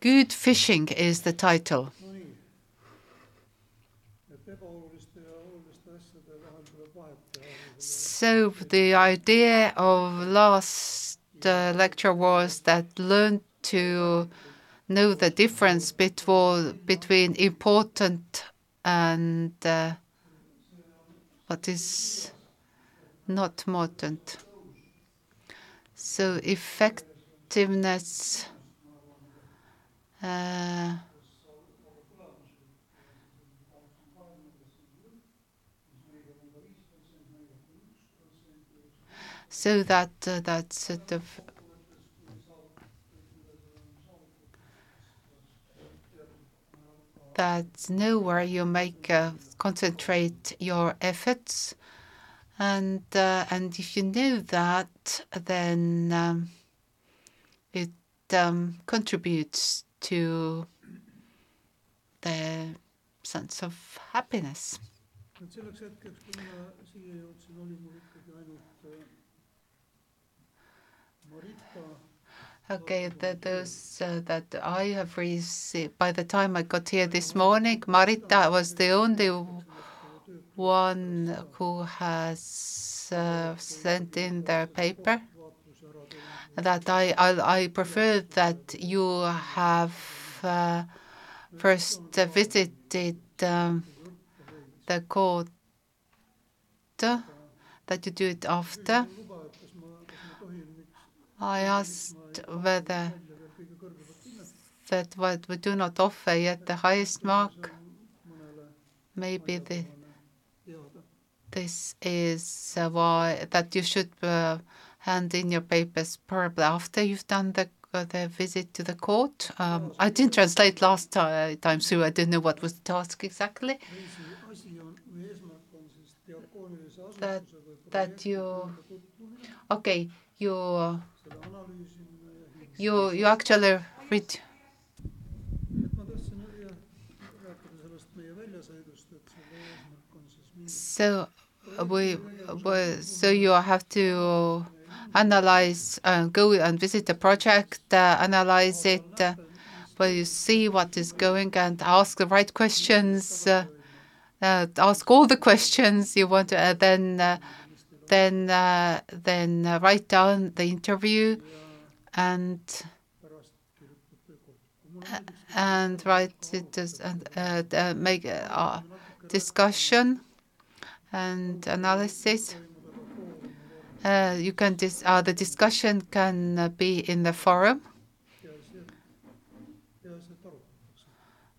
Good Fishing is the title. So the idea of last uh, lecture was that learn to know the difference between between important and uh, what is not important. So effectiveness. Uh, so that uh, that sort of that know where you make uh, concentrate your efforts. And uh, and if you know that then um, it um, contributes to the sense of happiness. Okay, the, those uh, that I have received, by the time I got here this morning, Marita was the only one who has uh, sent in their paper. That I, I, I prefer that you have uh, first visited um, the court that you do it after. I asked whether that what we do not offer yet the highest mark. Maybe the, this is uh, why that you should uh, hand in your papers probably after you've done the uh, the visit to the court. Um, I didn't translate last time, so I didn't know what was the task exactly that that you okay you you you actually read so we, we so you have to analyze uh, go and visit the project uh, analyze it uh, where you see what is going and ask the right questions uh, uh, ask all the questions you want to, uh, then then then write down the interview and and write it as, and make a discussion and analysis. You can dis the discussion can be in the forum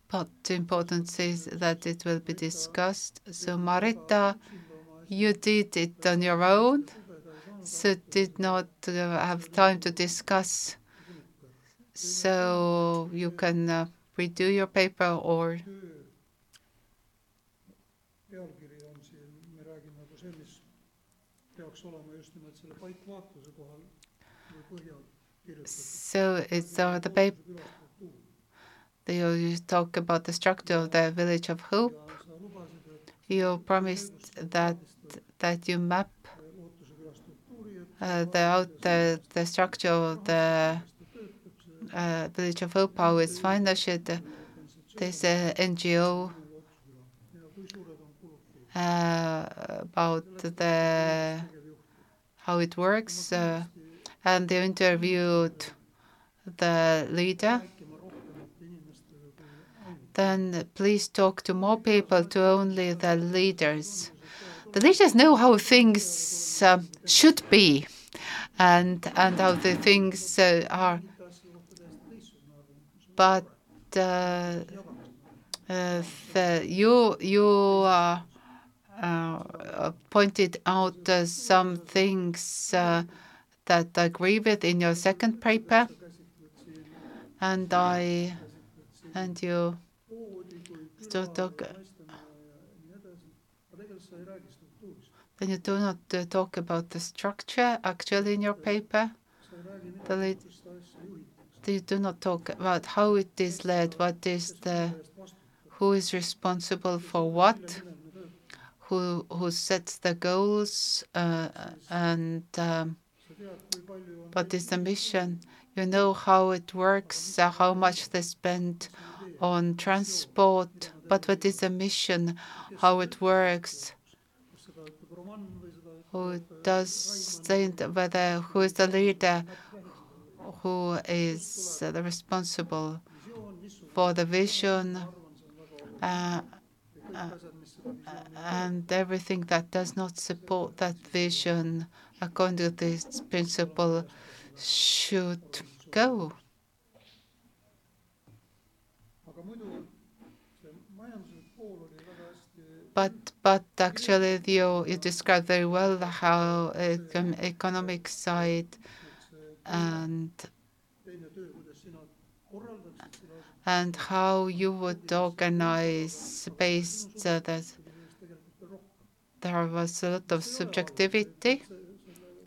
But the important is that it will be discussed. So Marita, you did it on your own, so did not uh, have time to discuss. So you can uh, redo your paper or so it's uh, the paper you talk about the structure of the Village of Hope. You promised that that you map uh, the out the, the structure of the uh, Village of Hope, how it's financed. This uh, NGO uh, about the how it works, uh, and they interviewed the leader then please talk to more people, to only the leaders. The leaders know how things uh, should be and and how the things uh, are. But uh, uh the, you you uh, Uh, uh, pointed out uh, some things that I agree with in your second paper, and I and you talk, then you do not uh, talk about the structure actually in your paper. The you do not talk about how it is led, what is the, who is responsible for what, who who sets the goals, uh, and um, is the mission. You know how it works, uh, how much they spend on transport, but what is the mission, how it works, who does the, whether who is the leader, who is the responsible for the vision uh, uh, and everything that does not support that vision according to this principle should go. But but actually you you described very well how uh, economic side and and how you would organize based uh, that there was a lot of subjectivity,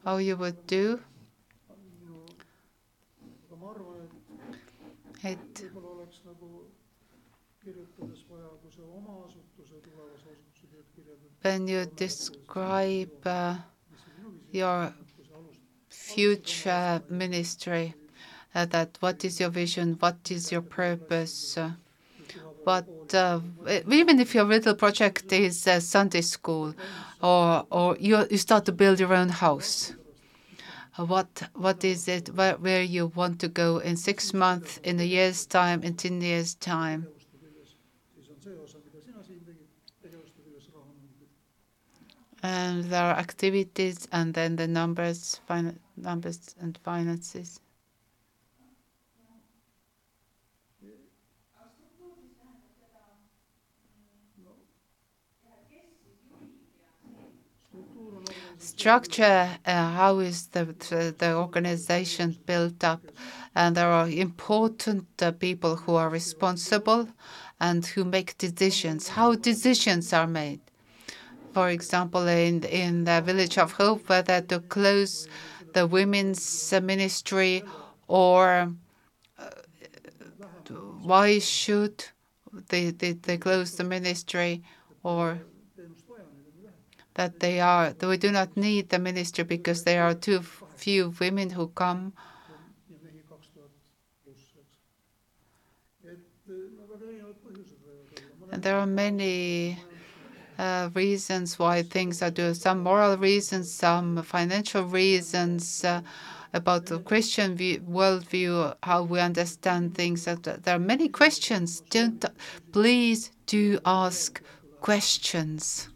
how you would do it. When you describe uh, your future ministry, that what is your vision, what is your purpose, uh, but uh, even if your little project is a Sunday school, or or you you start to build your own house, uh, what what is it where, where you want to go in six months, in a year's time, in ten years' time? And there are activities, and then the numbers, numbers and finances. Structure, uh, how is the, the, organization built up, and there are important uh, people who are responsible and who make decisions. How decisions are made. For example, in in the village of Hope, whether to close the women's ministry or uh, why should they, they, they close the ministry or that they are we do not need the ministry because there are too few women who come. And there are many uh, reasons why things are doing. Some moral reasons, some financial reasons. Uh, about the Christian view, worldview, how we understand things. There are many questions. Don't please do ask questions.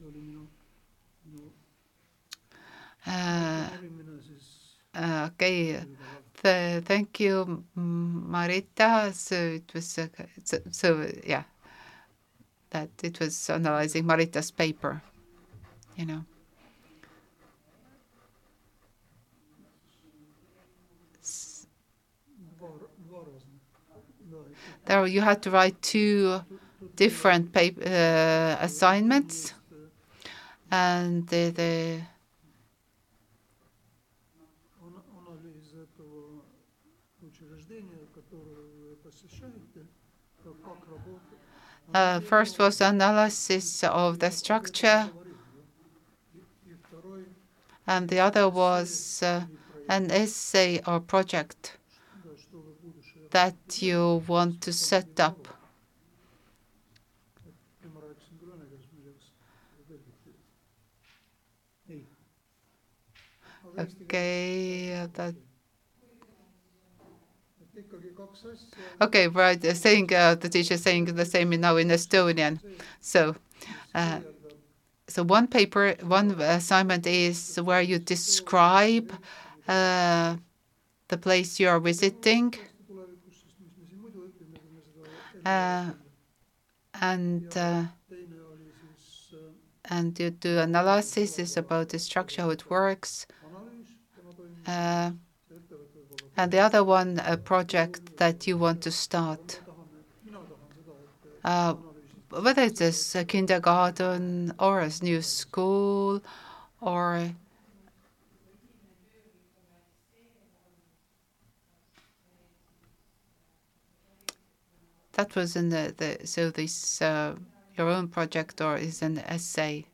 Uh, uh, okay. The, thank you, Marita. So it was uh, so, so, yeah, that it was analyzing Marita's paper, you know. There, you had to write two different paper, uh, assignments, and the, the first was analysis of the structure, and the other was uh, an essay or project that you want to set up. Okay, that Okay, right. Saying uh, the teacher saying the same now in Estonian. So, uh, so one paper, one assignment is where you describe uh, the place you are visiting, uh, and uh, and you do analysis is about the structure, how it works. And the other one, a project that you want to start. Uh, whether it's a kindergarten or a new school or that was in the, the so this uh, your own project or is an essay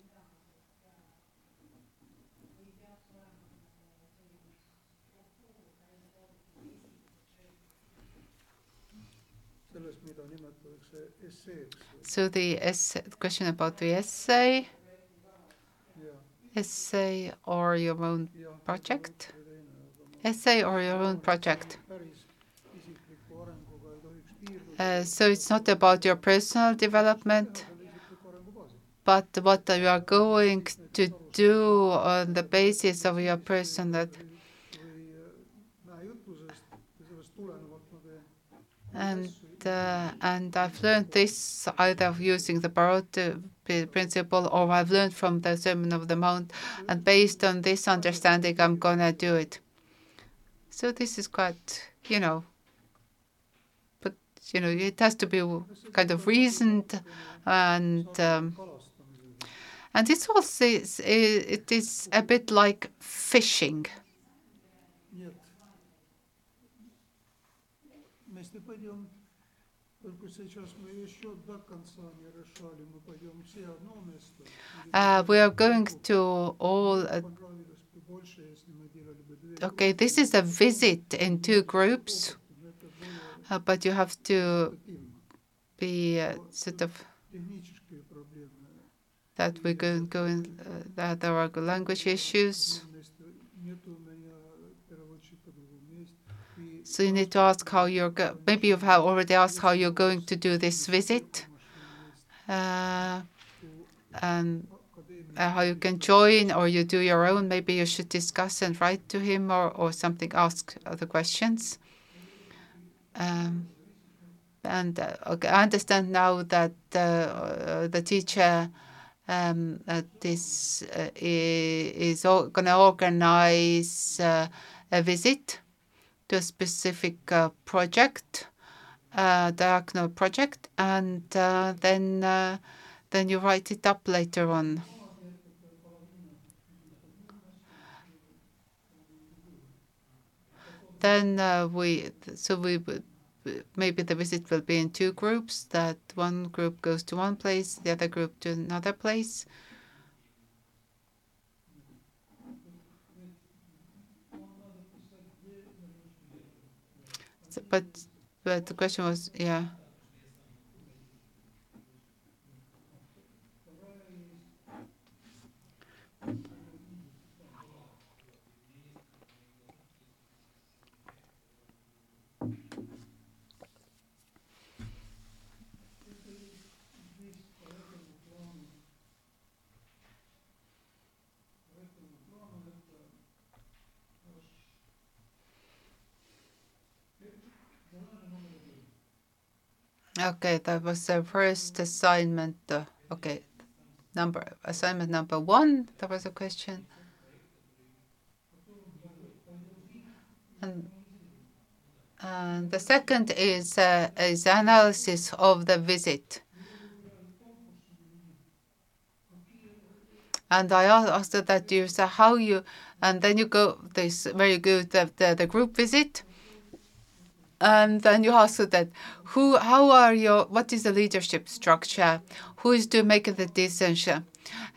So the essay, question about the essay, essay or your own project, essay or your own project. Uh, so it's not about your personal development, but what you are going to do on the basis of your personal. And uh, and I've learned this either using the Pareto principle or I've learned from the Sermon of the Mount, and based on this understanding, I'm gonna do it. So this is quite, you know, but you know, it has to be kind of reasoned, and um, and it's also it is a bit like fishing. Uh, we are going to all. Uh, okay, this is a visit in two groups, uh, but you have to be uh, sort of that we're going, going uh, that there are language issues. So you need to ask how you're go maybe you've already asked how you're going to do this visit, uh, and uh, how you can join or you do your own. Maybe you should discuss and write to him or, or something, ask other questions. Um, and uh, okay, I understand now that uh, the teacher um, this uh, is going to organize uh, a visit to a specific uh, project, uh, diaconal project, and uh, then uh, then you write it up later on. Then we so we maybe the visit will be in two groups, that one group goes to one place, the other group to another place. But but the question was, yeah. Okay, that was the first assignment. Okay, number assignment number one. There was a question. And, and the second is uh, is analysis of the visit. And I asked that you say how you, and then you go this very good the, the, the group visit and then you ask that who, how are your, what is the leadership structure? Who is to make the decision?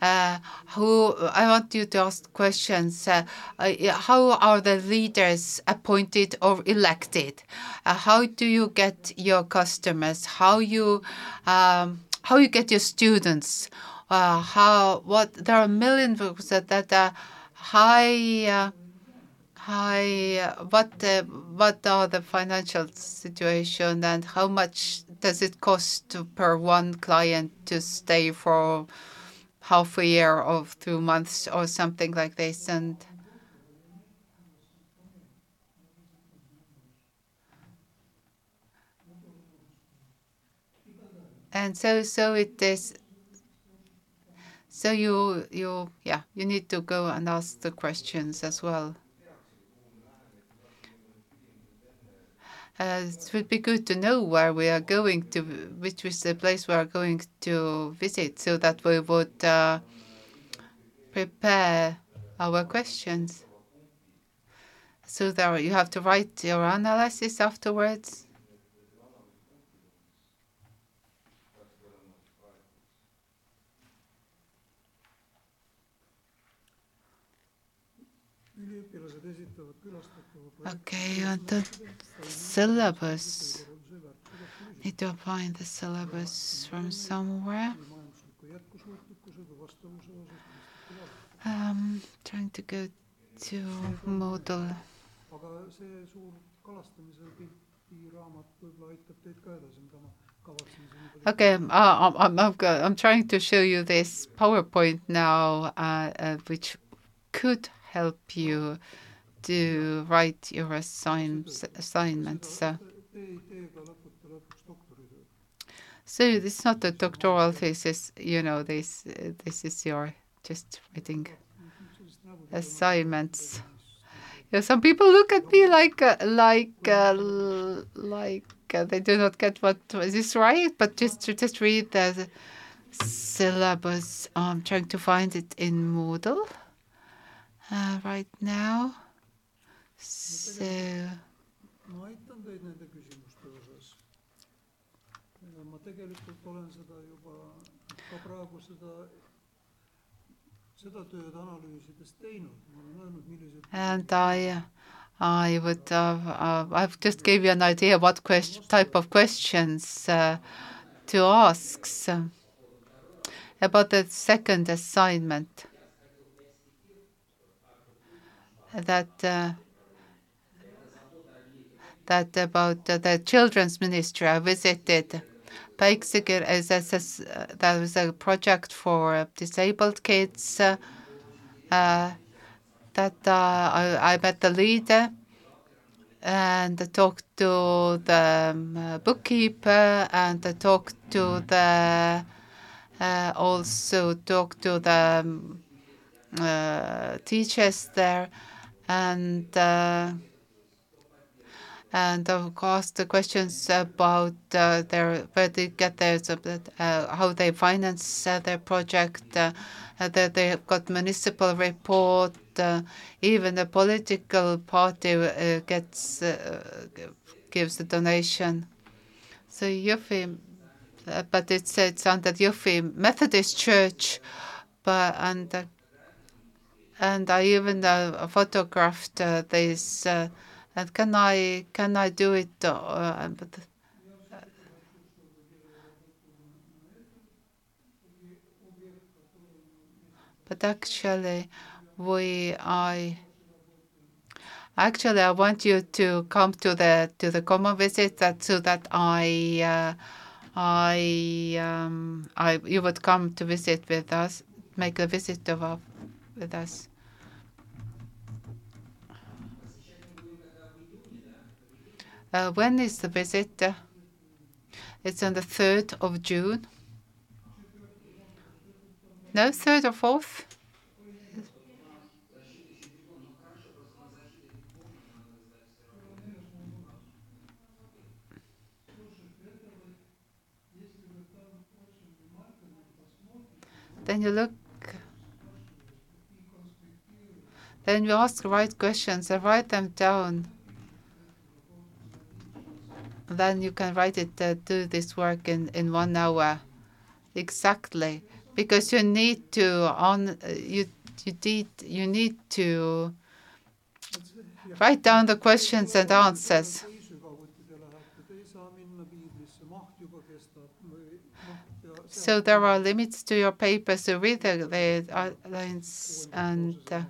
Uh, who I want you to ask questions. Uh, uh, how are the leaders appointed or elected? Uh, how do you get your customers? How you um, how you get your students? Uh, how what there are a million books that that are high uh, Hi, what what are the financial situation and how much does it cost per one client to stay for half a year or two months or something like this? And and so so it is so you you yeah you need to go and ask the questions as well it would be good to know where we are going to, which is the place we are going to visit, so that we would uh, prepare our questions. So there you have to write your analysis afterwards. Okay, and the syllabus. Need to find the syllabus from somewhere. Um, trying to go to Moodle. Okay, uh, I'm, I'm, I'm trying to show you this PowerPoint now, uh, uh, which could help you to write your assign, assignments. So. so this is not a doctoral thesis, you know, this, this is your just writing assignments. Yeah, some people look at me like uh, like uh, like uh, they do not get what is this right, but just just read the syllabus. I'm trying to find it in Moodle uh, right now. So. ma ma tegelikult olen seda juba ka praegu seda and I, I would, uh, uh, I've just gave you an idea what question, type of questions uh, to ask about the second assignment. That uh, that about the children's ministry I visited Basically, as uh, that was a project for disabled kids. Uh, uh, that I, I met the leader and talked to the um, bookkeeper and talked to the uh, also talked to the um, uh, teachers there and uh, and of course the questions about uh, their where they get their uh, how they finance uh, their project, uh, that they have got municipal report, uh, even the political party uh, gets gives a donation. So Jõhvi, but it's it's under Jõhvi Methodist Church, but and and I even photographed this and can I can I do it? Uh, but, but actually, we I actually I want you to come to the to the common visit that so that I uh, I um, I you would come to visit with us, make a visit of with us. Uh, when is the visit? Uh, it's on the 3rd of June. No, 3rd or 4th? Then you look, then you ask the right questions and write them down then you can write it, uh, do this work in, in one hour. Exactly. Because you need to on uh, you you need you need to write down the questions and answers. So there are limits to your papers. So read the, the lines and uh,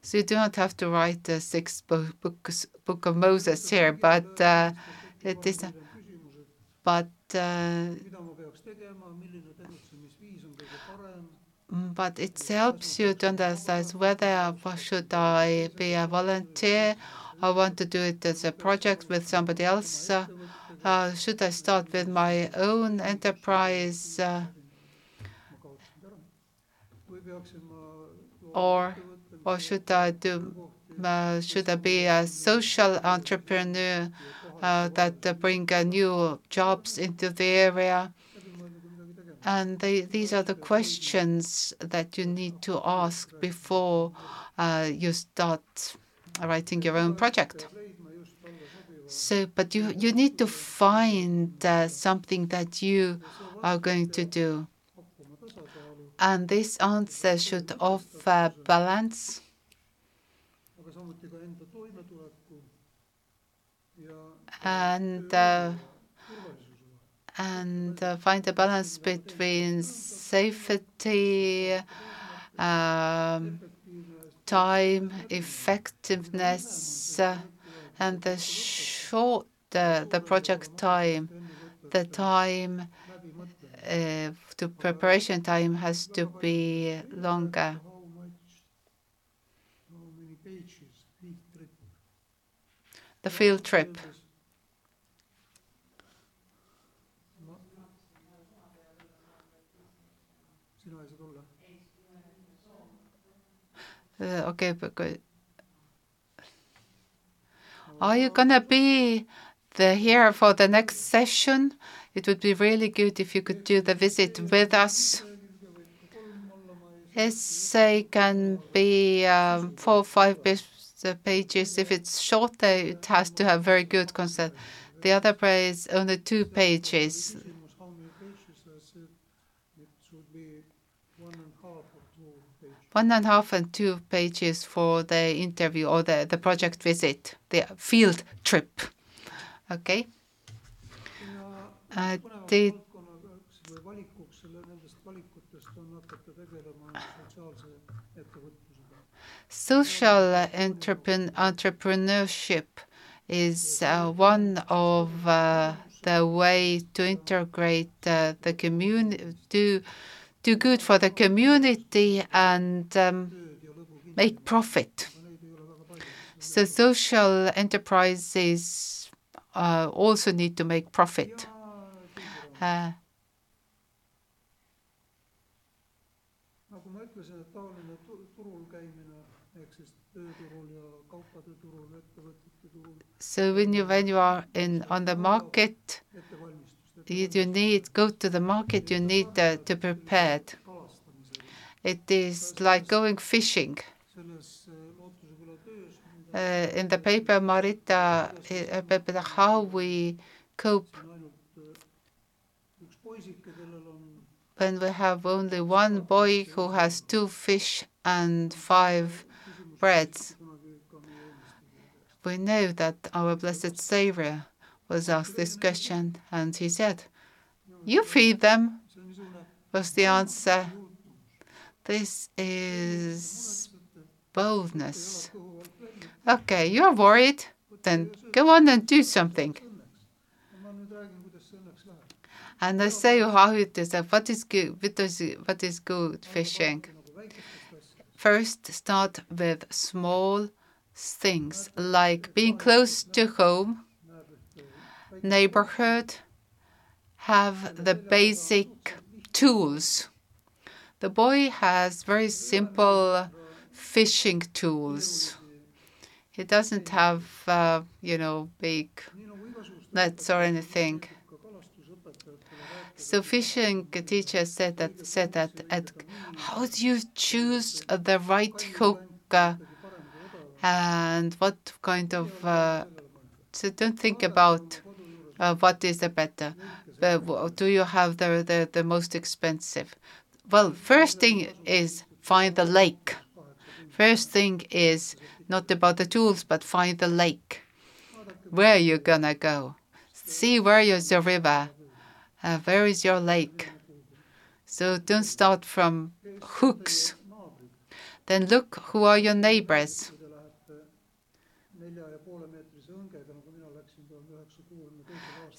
so you do not have to write the sixth book, book of Moses here, but uh, is, but uh, but it helps you to understand whether should I be a volunteer I want to do it as a project with somebody else. Uh, uh, should I start with my own enterprise? Uh, or or should I do? Uh, should I be a social entrepreneur? Uh, that bring uh, new jobs into the area. And these are the questions that you need to ask before uh, you start writing your own project. So, but you, you need to find uh, something that you are going to do. And this answer should offer balance and uh, and uh, find a balance between safety, um, time, effectiveness, uh, and the short uh, the project time, the time uh, to preparation time has to be longer. The field trip. Uh, okay, but. Are you gonna be the, here for the next session? It would be really good if you could do the visit with us. Essay can be um, four or five pages. If it's shorter, it has to have very good concept. The other is only two pages. One and a half and two pages for the interview or the, the project visit, the field trip. Okay. Uh, did social entrepreneurship is uh, one of uh, the way to integrate uh, the community, do do good for the community and um, make profit. So social enterprises uh, also need to make profit. Uh, so when you when you are in on the market, you, need go to the market. You need uh, to prepare. It is like going fishing. Uh, in the paper, Marita, uh, how we cope when we have only one boy who has two fish and five breads. We know that our Blessed Savior was asked this question, and he said, You feed them, was the answer. This is boldness. Okay, you're worried? Then go on and do something. And I say how it is, what is good, what is, what is good fishing. First, start with small things like being close to home, neighborhood, have the basic tools. The boy has very simple fishing tools. He doesn't have, uh, you know, big nets or anything. So fishing teacher said that said that at, how do you choose the right hook uh, and what kind of uh, so don't think about uh, what is the better. do you have the, the the most expensive? Well, first thing is find the lake. First thing is not about the tools, but find the lake. Where you gonna go? See where is the river uh, where is your lake? So don't start from hooks. Then look who are your neighbors.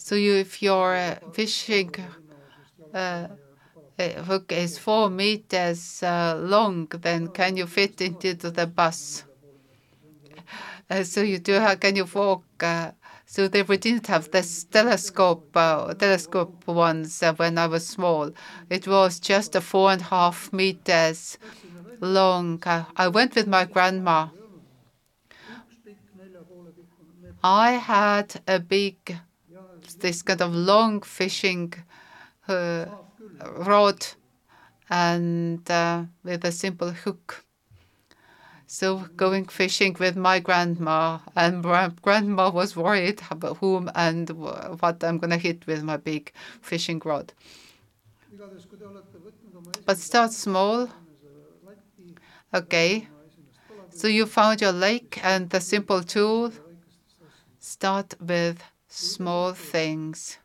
So you, if your uh, fishing uh, hook is four meters uh, long, then can you fit into the bus? Uh, so you do. How can you walk uh, so they we didn't have this telescope, uh, telescope ones uh, when I was small. It was just a four and a half meters long. Uh, I went with my grandma. I had a big, this kind of long fishing uh, rod and uh, with a simple hook. So going fishing with my grandma, and grandma was worried about whom and what I'm going to hit with my big fishing rod. But start small. Okay. So you found your lake and the simple tool. Start with small things.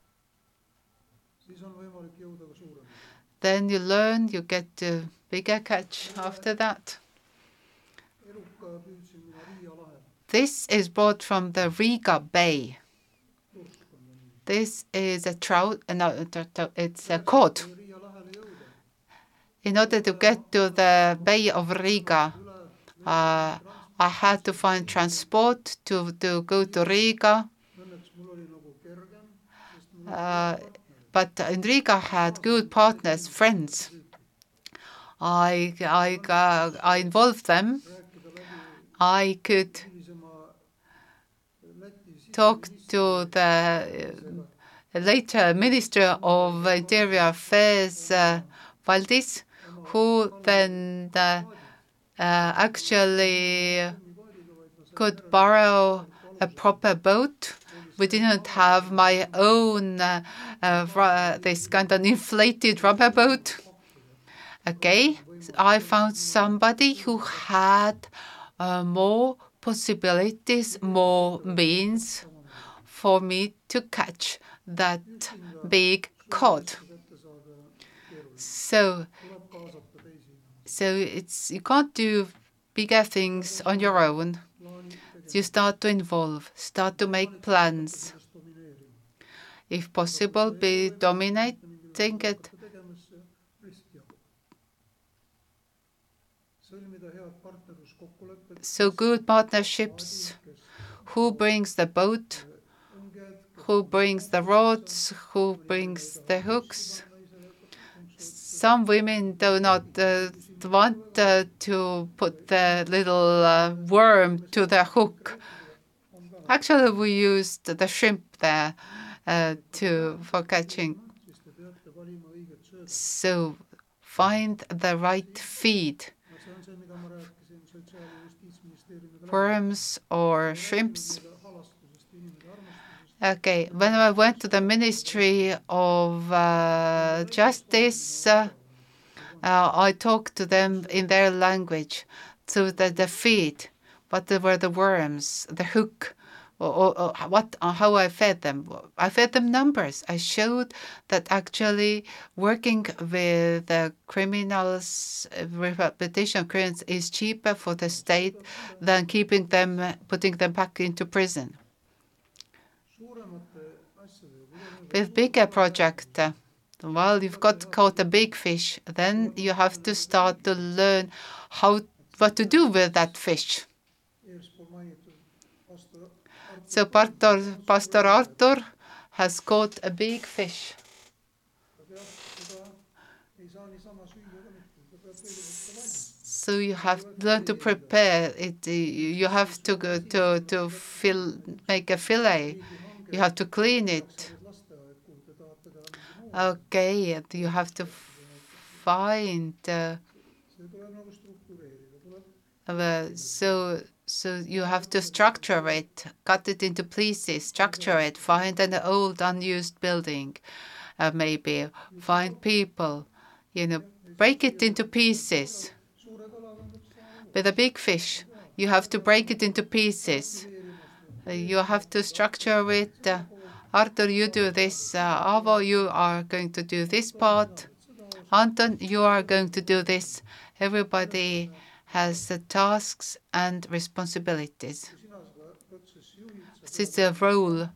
Then you learn, you get to bigger catch after that. This is brought from the Riga Bay. This is a trout, uh, no, it's a cod. In order to get to the Bay of Riga, uh, I had to find transport to, to go to Riga. Uh, but in Riga, had good partners, friends. I, I, uh, I involved them. I could talk to the uh, later Minister of Interior Affairs, uh, Valdis, who then uh, uh, actually could borrow a proper boat. We didn't have my own uh, uh, this kind of inflated rubber boat. Okay, I found somebody who had uh, more possibilities, more means for me to catch that big cod. So so it's you can't do bigger things on your own. You start to involve, start to make plans. If possible, be dominating it. So good partnerships. Who brings the boat? Who brings the rods? Who brings the hooks? Some women do not uh, want uh, to put the little uh, worm to the hook. Actually, we used the shrimp there uh, to for catching. So find the right feed. Worms or shrimps. Okay, when I went to the Ministry of uh, Justice, uh, uh, I talked to them in their language. So the, the feed, what were the worms, the hook, or, or, or what, uh, how I fed them. I fed them numbers. I showed that actually working with the criminals, rehabilitation of criminals is cheaper for the state than keeping them, putting them back into prison. With bigger project, well, you've got caught a big fish, then you have to start to learn how what to do with that fish. So Pastor, Pastor Arthur has caught a big fish. So you have learned to prepare it. You have to go to to fill, make a fillet. You have to clean it. Okay, you have to find. Uh, uh, so so you have to structure it, cut it into pieces, structure it, find an old unused building, uh, maybe find people, you know, break it into pieces. With a big fish, you have to break it into pieces. Uh, you have to structure it. Uh, Arthur, you do this. Uh, Avo, you are going to do this part. Anton, you are going to do this. Everybody has the tasks and responsibilities. It's a role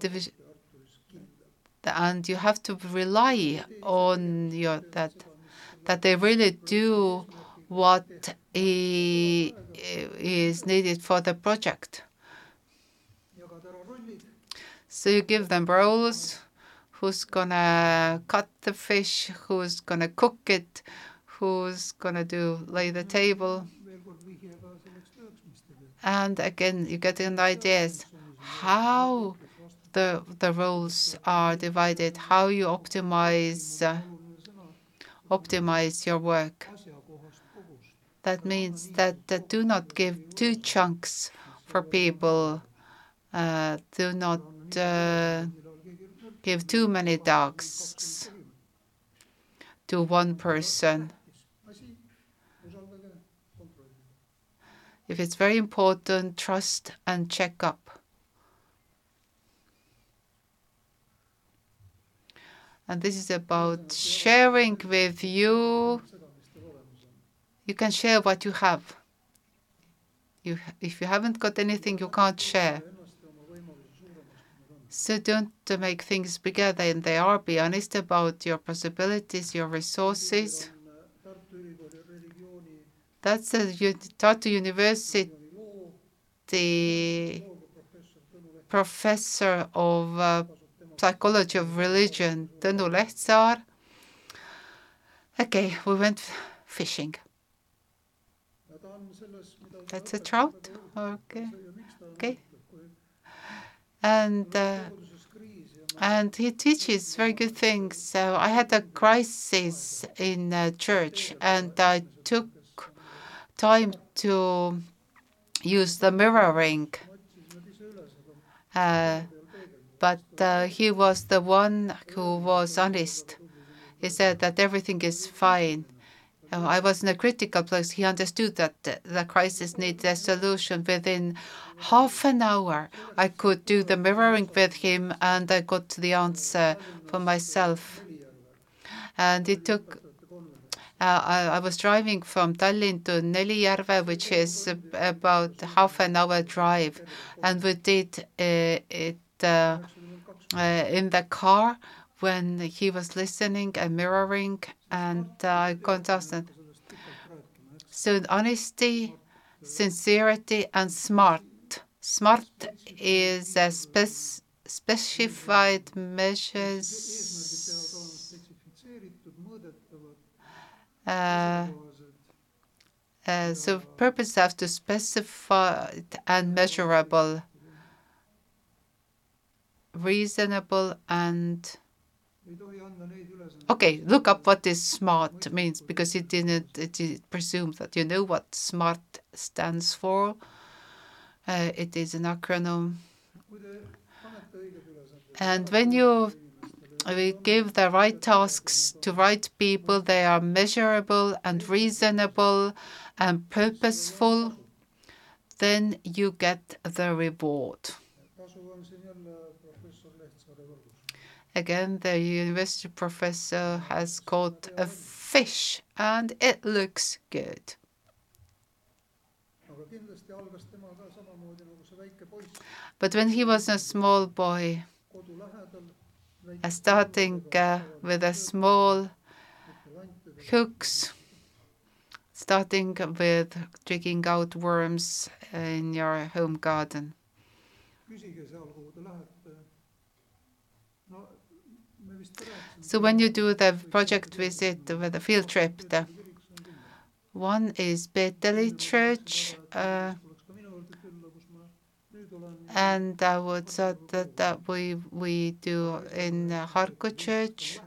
division, and you have to rely on your that that they really do what is needed for the project. So you give them roles, who's gonna cut the fish, who's gonna cook it, who's gonna do lay the table. And again, you get an ideas how the the roles are divided, how you optimize uh, optimize your work. That means that, that do not give two chunks for people. Uh, do not Uh, give too many tasks to one person. If it's very important, trust and check up. And this is about sharing with you. You can share what you have. You, if you haven't got anything, you can't share. So don't make things bigger than they are. Be honest about your possibilities, your resources. That's the Tartu University professor of uh, psychology of religion, Tõnu Lehtsaar. Okay, we went fishing. That's a trout? Okay. Okay. And uh, and he teaches very good things. So I had a crisis in uh, church, and I took time to use the mirroring. Uh, but uh, he was the one who was honest. He said that everything is fine. Uh, I was in a critical place. He understood that the crisis needed a solution within half an hour. I could do the mirroring with him, and I got the answer for myself. And it took uh, I, I, was driving from Tallinn to Nelijärve, which is about half an hour drive, and we did uh, it uh, uh, in the car when he was listening and mirroring, and I contacted. So honesty, sincerity, and smart. Smart is a spec specified measures Uh, uh, so purpose has to specify and measurable, reasonable and okay. Look up what is smart means because it didn't. It presumes that you know what smart stands for. Uh, it is an acronym. And when you we give the right tasks to right people. They are measurable and reasonable and purposeful. Then you get the reward. Again, the university professor has caught a fish and it looks good. But when he was a small boy, starting uh, with a small hooks, starting with digging out worms in your home garden. So when you do the project visit with a field trip, the one is Peeteli Church, uh, and I would say that, that we we do in Harku Church.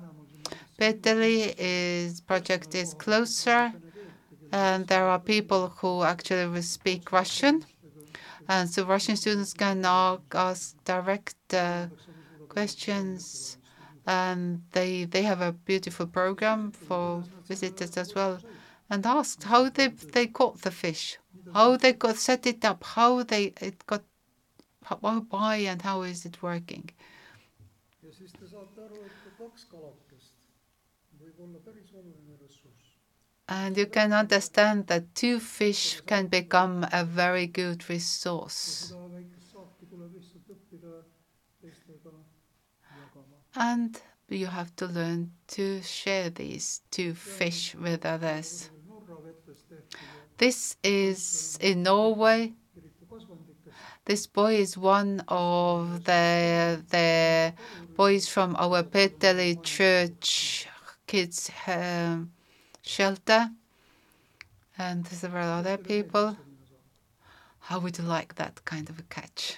Peeteli is project is closer, and there are people who actually speak Russian, and so Russian students can ask direct uh, questions, and they they have a beautiful program for visitors as well, and asked how they they caught the fish, how they got set it up, how they it got why and how is it working? And you can understand that two fish can become a very good resource. And you have to learn to share these to fish with others. This is in Norway this boy is one of the the boys from our Peeteli Church kids um, shelter, and several other people. How would you like that kind of a catch?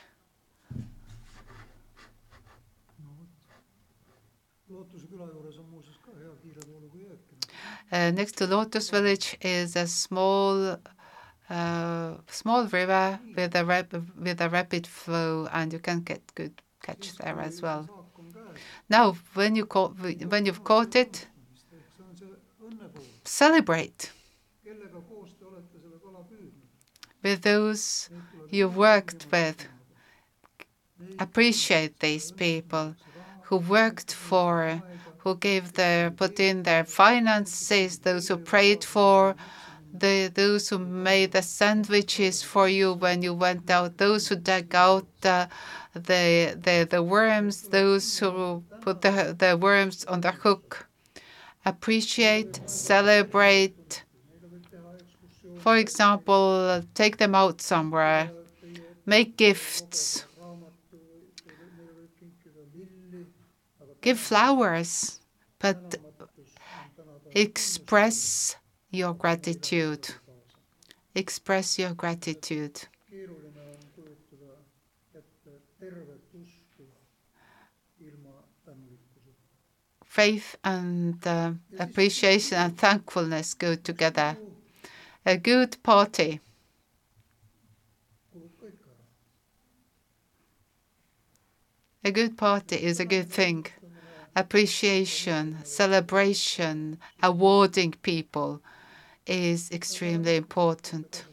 Uh, next to Lotus Village is a small uh, small river with a with a rapid flow, and you can get good catch there as well. Now, when you caught when you've caught it, celebrate. with those you've worked with. Appreciate these people who worked for, who gave their, put in their finances, those who prayed for, the, those who made the sandwiches for you when you went out, those who dug out the, the, the worms, those who put the, the worms on the hook. Appreciate, celebrate. For example, take them out somewhere, make gifts, give flowers, but express your gratitude. Express your gratitude. Faith and uh, appreciation and thankfulness go together. A good party. A good party is a good thing. Appreciation, celebration, awarding people is extremely important.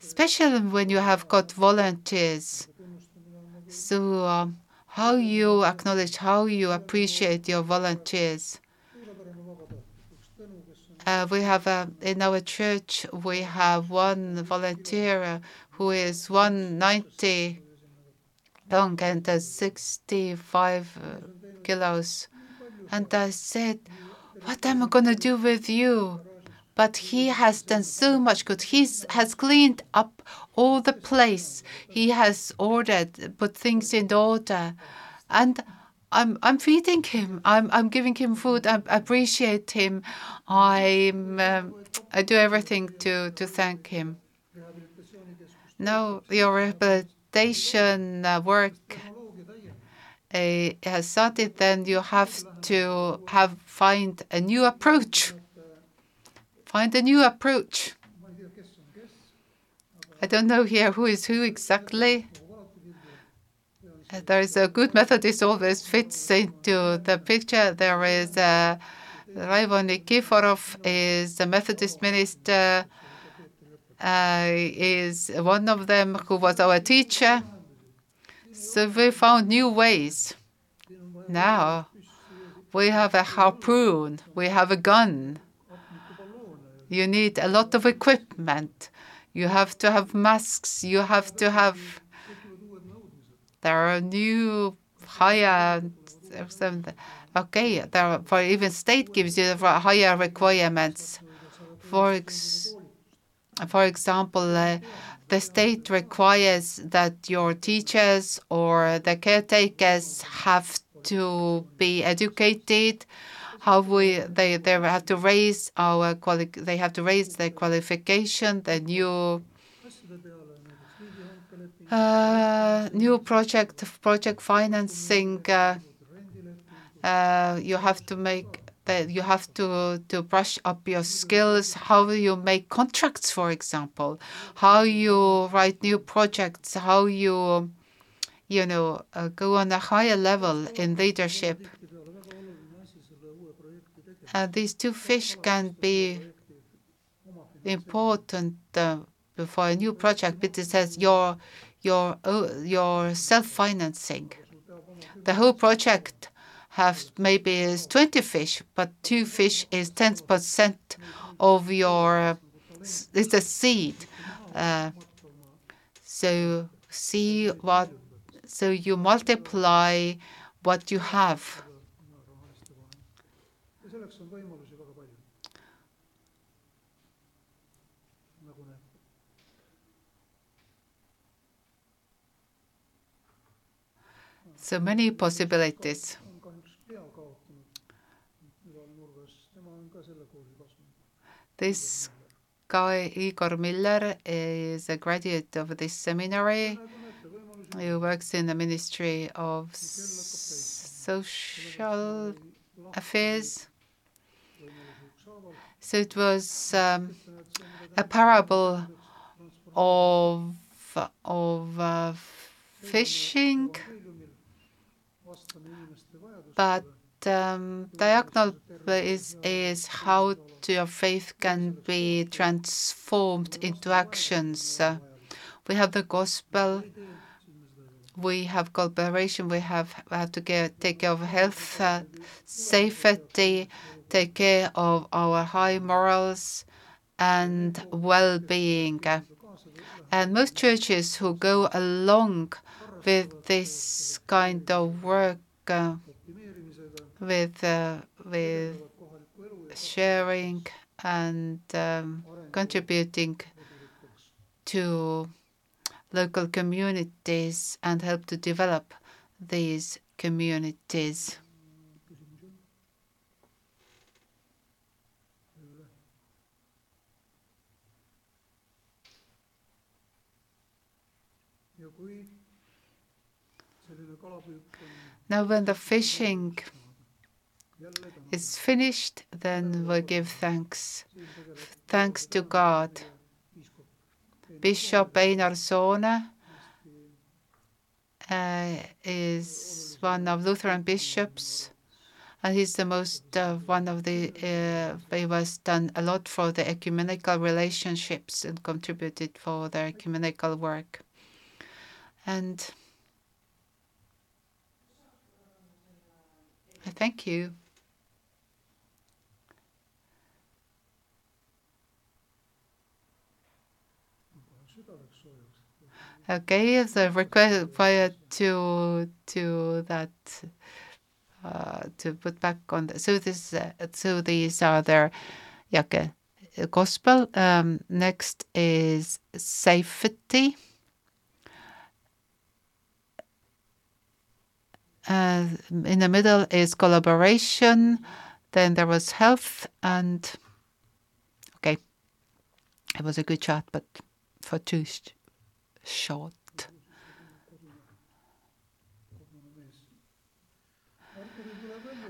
Especially when you have got volunteers. So, um, how you acknowledge, how you appreciate your volunteers. Uh, we have uh, in our church we have one volunteer who is 190 long and uh, 65 uh, kilos, and I said, what am I going to do with you? But he has done so much good. He has cleaned up all the place. He has ordered, put things in order. And I'm I'm feeding him. I'm I'm giving him food. I appreciate him. I'm um, I do everything to to thank him. Now your rehabilitation uh, work uh, has started, then you have to have find a new approach. Find a new approach. I don't know here who is who exactly. Uh, there is a good Methodist always fits into the picture. There is uh, Raivo Nikiforov is a Methodist minister. Uh, is one of them who was our teacher. So we found new ways. Now we have a harpoon, we have a gun. You need a lot of equipment. You have to have masks. You have to have. There are new higher. Okay, there are, for even state gives you higher requirements. For ex, for example, uh, the state requires that your teachers or the caretakers have to be educated. How we they they have to raise our quali they have to raise their qualification the new uh, new project project financing uh, uh, you have to make that you have to, to brush up your skills, how you make contracts, for example, how you write new projects, how you, you know, uh, go on a higher level in leadership. Uh, these two fish can be important uh, for a new project, but it says your your your self-financing. The whole project have maybe is 20 fish, but two fish is 10% of your, it's a seed. Uh, so see what, so you multiply what you have. So many possibilities. This guy, Igor Miller, is a graduate of this seminary. He works in the Ministry of Social Affairs. So it was um, a parable of of uh, fishing, but um, diaconal is, is how your faith can be transformed into actions. Uh, we have the gospel, we have cooperation, we have, have to get, take care of health, uh, safety, take care of our high morals and well-being. And most churches who go along with this kind of work, uh, with uh, with sharing and um, contributing to local communities and help to develop these communities. Now, when the fishing is finished, then we give thanks. Thanks to God. Bishop Einar Soone uh, is one of Lutheran bishops, and he's the most uh, one of the. Uh, he was done a lot for the ecumenical relationships and contributed for the ecumenical work. And I thank you. Okay, so request prior to to that uh, to put back on. The, so this uh, so these are their okay, gospel. Um, next is safety. Uh, in the middle is collaboration. Then there was health and okay, it was a good chat, but for two short.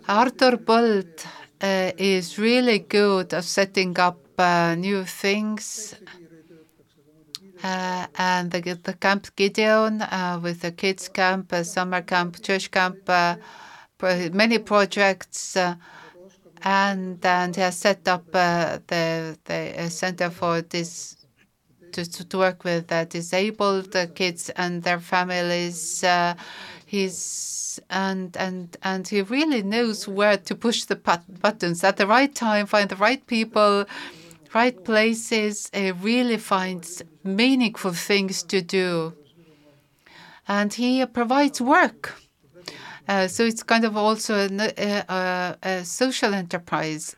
Arthur Bolt uh, is really good at setting up uh, new things. Uh, and the, the Camp Gideon uh, with the kids camp, uh, summer camp, church camp, uh, many projects, and and he has set up the the center for this to, to work with uh, disabled uh, kids and their families. Uh, he's and and and he really knows where to push the buttons at the right time, find the right people, right places. He really finds meaningful things to do, and he provides work. Uh, so it's kind of also a, a, a, social enterprise